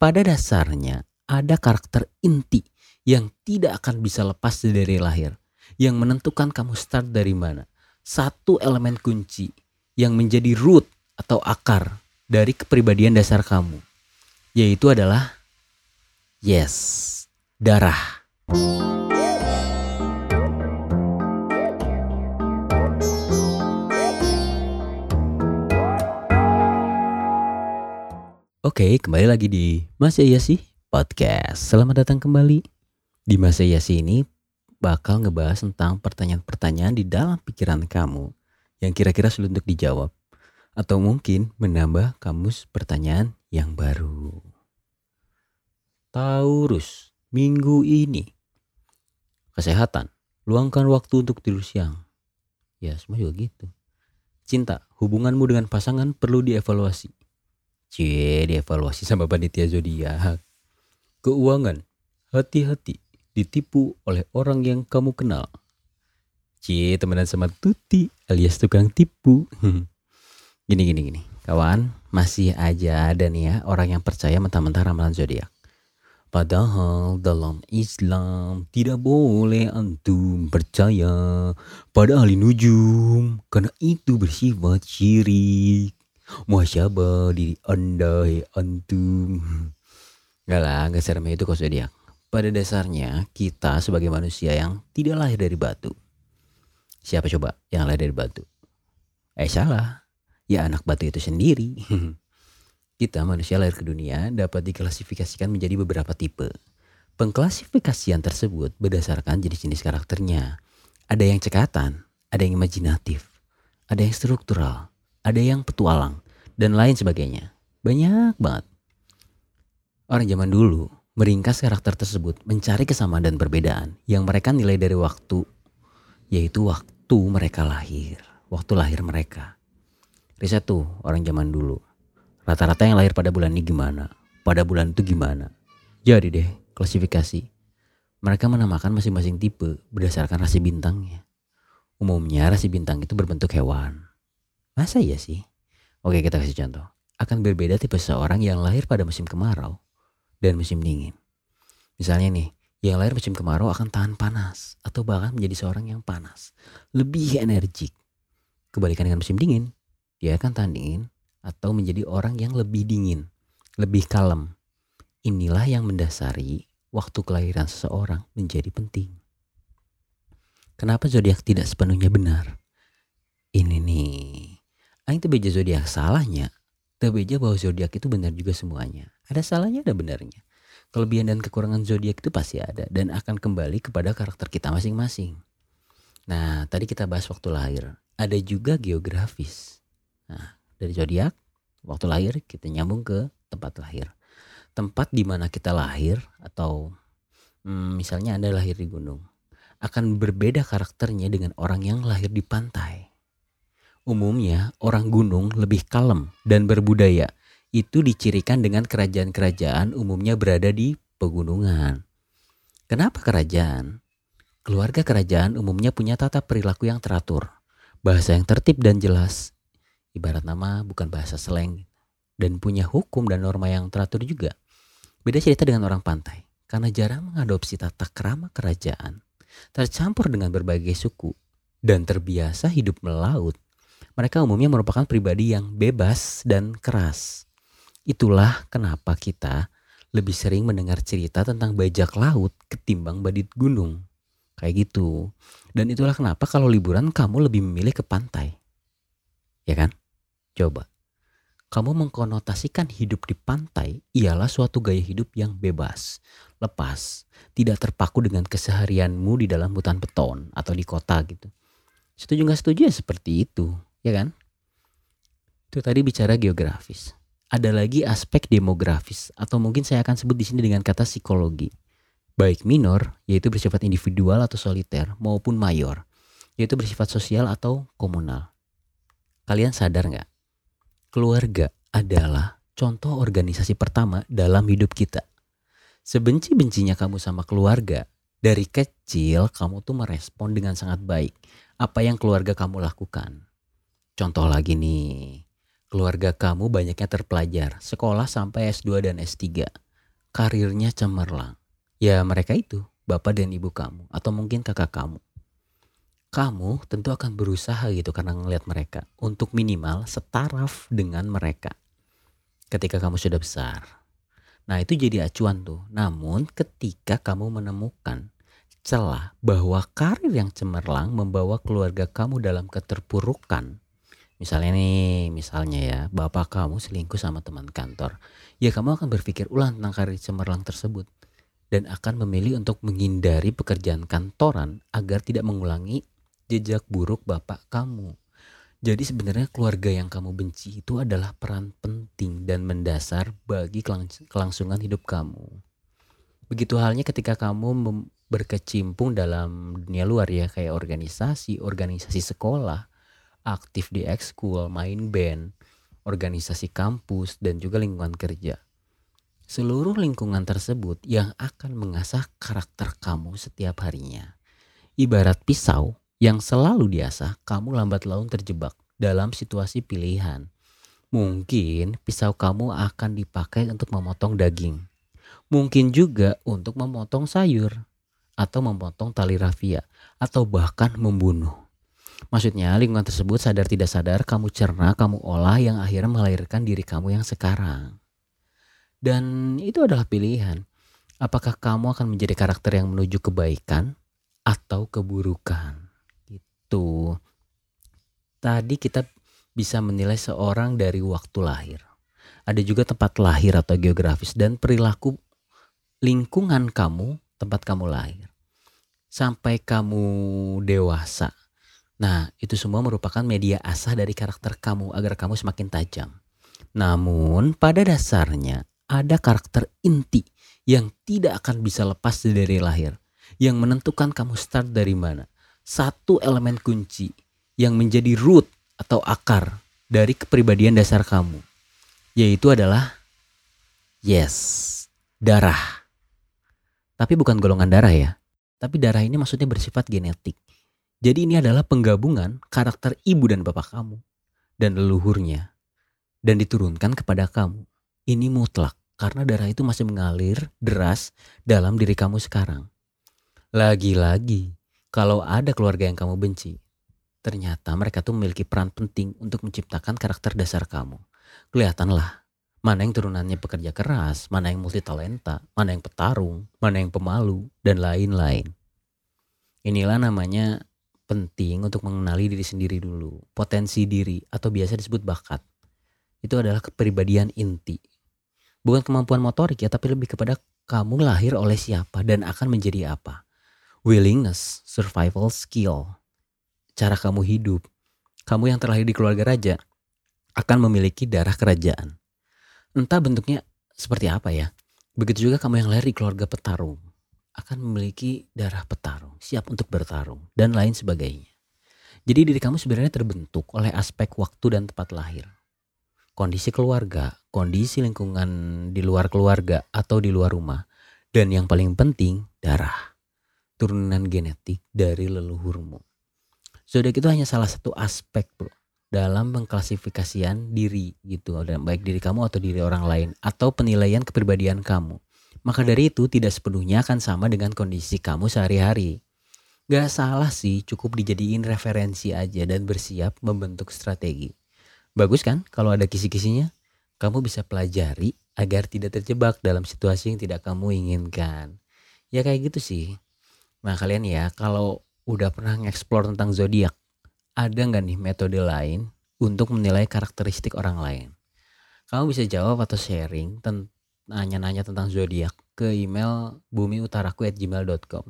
pada dasarnya ada karakter inti yang tidak akan bisa lepas dari lahir, yang menentukan kamu start dari mana. Satu elemen kunci yang menjadi root atau akar dari kepribadian dasar kamu, yaitu adalah yes, darah. Oke, kembali lagi di Mas sih Podcast. Selamat datang kembali. Di Mas sih ini bakal ngebahas tentang pertanyaan-pertanyaan di dalam pikiran kamu yang kira-kira sulit untuk dijawab. Atau mungkin menambah kamus pertanyaan yang baru. Taurus, minggu ini. Kesehatan, luangkan waktu untuk tidur siang. Ya, semua juga gitu. Cinta, hubunganmu dengan pasangan perlu dievaluasi Cie, dievaluasi sama panitia zodiak. Keuangan, hati-hati ditipu oleh orang yang kamu kenal. Cie, temenan sama Tuti alias tukang tipu. gini gini gini. Kawan, masih aja ada nih ya orang yang percaya mentah-mentah ramalan zodiak. Padahal dalam Islam tidak boleh antum percaya pada ahli nujum karena itu bersifat syirik. Muasyabah di anda antum. Gak lah, gak serem itu kok dia. Pada dasarnya kita sebagai manusia yang tidak lahir dari batu. Siapa coba yang lahir dari batu? Eh salah. Ya anak batu itu sendiri. kita manusia lahir ke dunia dapat diklasifikasikan menjadi beberapa tipe. Pengklasifikasian tersebut berdasarkan jenis-jenis karakternya. Ada yang cekatan, ada yang imajinatif, ada yang struktural, ada yang petualang, dan lain sebagainya. Banyak banget. Orang zaman dulu meringkas karakter tersebut mencari kesamaan dan perbedaan yang mereka nilai dari waktu, yaitu waktu mereka lahir, waktu lahir mereka. Riset tuh orang zaman dulu. Rata-rata yang lahir pada bulan ini gimana? Pada bulan itu gimana? Jadi deh, klasifikasi. Mereka menamakan masing-masing tipe berdasarkan rasi bintangnya. Umumnya rasi bintang itu berbentuk hewan. Masa iya sih? Oke kita kasih contoh. Akan berbeda tipe seseorang yang lahir pada musim kemarau dan musim dingin. Misalnya nih, yang lahir musim kemarau akan tahan panas atau bahkan menjadi seorang yang panas. Lebih energik. Kebalikan dengan musim dingin, dia akan tahan dingin atau menjadi orang yang lebih dingin, lebih kalem. Inilah yang mendasari waktu kelahiran seseorang menjadi penting. Kenapa zodiak tidak sepenuhnya benar? Ini nih Aing tuh beja zodiak salahnya. Tuh beja bahwa zodiak itu benar juga semuanya. Ada salahnya ada benarnya. Kelebihan dan kekurangan zodiak itu pasti ada dan akan kembali kepada karakter kita masing-masing. Nah, tadi kita bahas waktu lahir. Ada juga geografis. Nah, dari zodiak, waktu lahir kita nyambung ke tempat lahir. Tempat di mana kita lahir atau hmm, misalnya Anda lahir di gunung akan berbeda karakternya dengan orang yang lahir di pantai. Umumnya orang gunung lebih kalem dan berbudaya. Itu dicirikan dengan kerajaan-kerajaan umumnya berada di pegunungan. Kenapa kerajaan? Keluarga kerajaan umumnya punya tata perilaku yang teratur, bahasa yang tertib dan jelas. Ibarat nama bukan bahasa slang dan punya hukum dan norma yang teratur juga. Beda cerita dengan orang pantai karena jarang mengadopsi tata kerama kerajaan, tercampur dengan berbagai suku dan terbiasa hidup melaut mereka umumnya merupakan pribadi yang bebas dan keras. Itulah kenapa kita lebih sering mendengar cerita tentang bajak laut ketimbang badit gunung. Kayak gitu. Dan itulah kenapa kalau liburan kamu lebih memilih ke pantai. Ya kan? Coba. Kamu mengkonotasikan hidup di pantai ialah suatu gaya hidup yang bebas, lepas, tidak terpaku dengan keseharianmu di dalam hutan beton atau di kota gitu. Setuju nggak setuju ya seperti itu ya kan? Itu tadi bicara geografis. Ada lagi aspek demografis atau mungkin saya akan sebut di sini dengan kata psikologi. Baik minor yaitu bersifat individual atau soliter maupun mayor yaitu bersifat sosial atau komunal. Kalian sadar nggak? Keluarga adalah contoh organisasi pertama dalam hidup kita. Sebenci-bencinya kamu sama keluarga, dari kecil kamu tuh merespon dengan sangat baik apa yang keluarga kamu lakukan. Contoh lagi nih, keluarga kamu banyaknya terpelajar, sekolah sampai S2 dan S3. karirnya cemerlang. Ya mereka itu, bapak dan ibu kamu, atau mungkin kakak kamu. Kamu tentu akan berusaha gitu karena ngelihat mereka untuk minimal setaraf dengan mereka ketika kamu sudah besar. Nah itu jadi acuan tuh. Namun ketika kamu menemukan celah bahwa karir yang cemerlang membawa keluarga kamu dalam keterpurukan. Misalnya nih, misalnya ya, bapak kamu selingkuh sama teman kantor. Ya kamu akan berpikir ulang tentang karir cemerlang tersebut. Dan akan memilih untuk menghindari pekerjaan kantoran agar tidak mengulangi jejak buruk bapak kamu. Jadi sebenarnya keluarga yang kamu benci itu adalah peran penting dan mendasar bagi kelangsungan hidup kamu. Begitu halnya ketika kamu berkecimpung dalam dunia luar ya kayak organisasi, organisasi sekolah, aktif di ekskul, main band, organisasi kampus dan juga lingkungan kerja. Seluruh lingkungan tersebut yang akan mengasah karakter kamu setiap harinya. Ibarat pisau yang selalu diasah, kamu lambat laun terjebak dalam situasi pilihan. Mungkin pisau kamu akan dipakai untuk memotong daging. Mungkin juga untuk memotong sayur atau memotong tali rafia atau bahkan membunuh. Maksudnya lingkungan tersebut sadar tidak sadar kamu cerna, kamu olah yang akhirnya melahirkan diri kamu yang sekarang. Dan itu adalah pilihan. Apakah kamu akan menjadi karakter yang menuju kebaikan atau keburukan? itu tadi kita bisa menilai seorang dari waktu lahir. Ada juga tempat lahir atau geografis dan perilaku lingkungan kamu tempat kamu lahir. Sampai kamu dewasa. Nah, itu semua merupakan media asah dari karakter kamu agar kamu semakin tajam. Namun, pada dasarnya ada karakter inti yang tidak akan bisa lepas dari lahir, yang menentukan kamu start dari mana satu elemen kunci yang menjadi root atau akar dari kepribadian dasar kamu, yaitu adalah yes, darah. Tapi bukan golongan darah ya, tapi darah ini maksudnya bersifat genetik. Jadi ini adalah penggabungan karakter ibu dan bapak kamu dan leluhurnya dan diturunkan kepada kamu. Ini mutlak karena darah itu masih mengalir deras dalam diri kamu sekarang. Lagi-lagi, kalau ada keluarga yang kamu benci, ternyata mereka tuh memiliki peran penting untuk menciptakan karakter dasar kamu. Kelihatanlah mana yang turunannya pekerja keras, mana yang multi talenta, mana yang petarung, mana yang pemalu, dan lain-lain. Inilah namanya penting untuk mengenali diri sendiri dulu, potensi diri atau biasa disebut bakat. Itu adalah kepribadian inti. Bukan kemampuan motorik ya, tapi lebih kepada kamu lahir oleh siapa dan akan menjadi apa willingness, survival skill, cara kamu hidup. Kamu yang terlahir di keluarga raja akan memiliki darah kerajaan. Entah bentuknya seperti apa ya. Begitu juga kamu yang lahir di keluarga petarung akan memiliki darah petarung, siap untuk bertarung dan lain sebagainya. Jadi diri kamu sebenarnya terbentuk oleh aspek waktu dan tempat lahir. Kondisi keluarga, kondisi lingkungan di luar keluarga atau di luar rumah, dan yang paling penting darah turunan genetik dari leluhurmu. Zodiak itu hanya salah satu aspek bro dalam pengklasifikasian diri gitu dan baik diri kamu atau diri orang lain atau penilaian kepribadian kamu. Maka dari itu tidak sepenuhnya akan sama dengan kondisi kamu sehari-hari. Gak salah sih cukup dijadiin referensi aja dan bersiap membentuk strategi. Bagus kan kalau ada kisi-kisinya? Kamu bisa pelajari agar tidak terjebak dalam situasi yang tidak kamu inginkan. Ya kayak gitu sih. Nah kalian ya kalau udah pernah ngeksplor tentang zodiak, ada nggak nih metode lain untuk menilai karakteristik orang lain? Kamu bisa jawab atau sharing nanya-nanya tentang zodiak ke email bumiutaraku@gmail.com.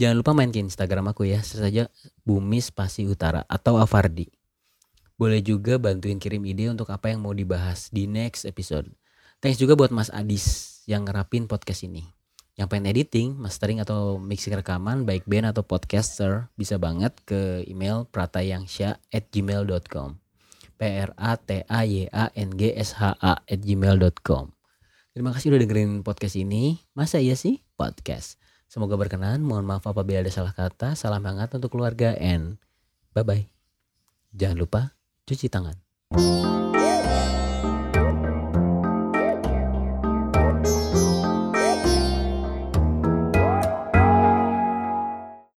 Jangan lupa main ke Instagram aku ya, saja bumi spasi utara atau Avardi. Boleh juga bantuin kirim ide untuk apa yang mau dibahas di next episode. Thanks juga buat Mas Adis yang ngerapin podcast ini yang pengen editing, mastering atau mixing rekaman baik band atau podcaster bisa banget ke email pratayangsha at gmail.com p r a t a y a n g s h a at gmail.com Terima kasih udah dengerin podcast ini. Masa iya sih podcast? Semoga berkenan. Mohon maaf apabila ada salah kata. Salam hangat untuk keluarga and bye bye. Jangan lupa cuci tangan.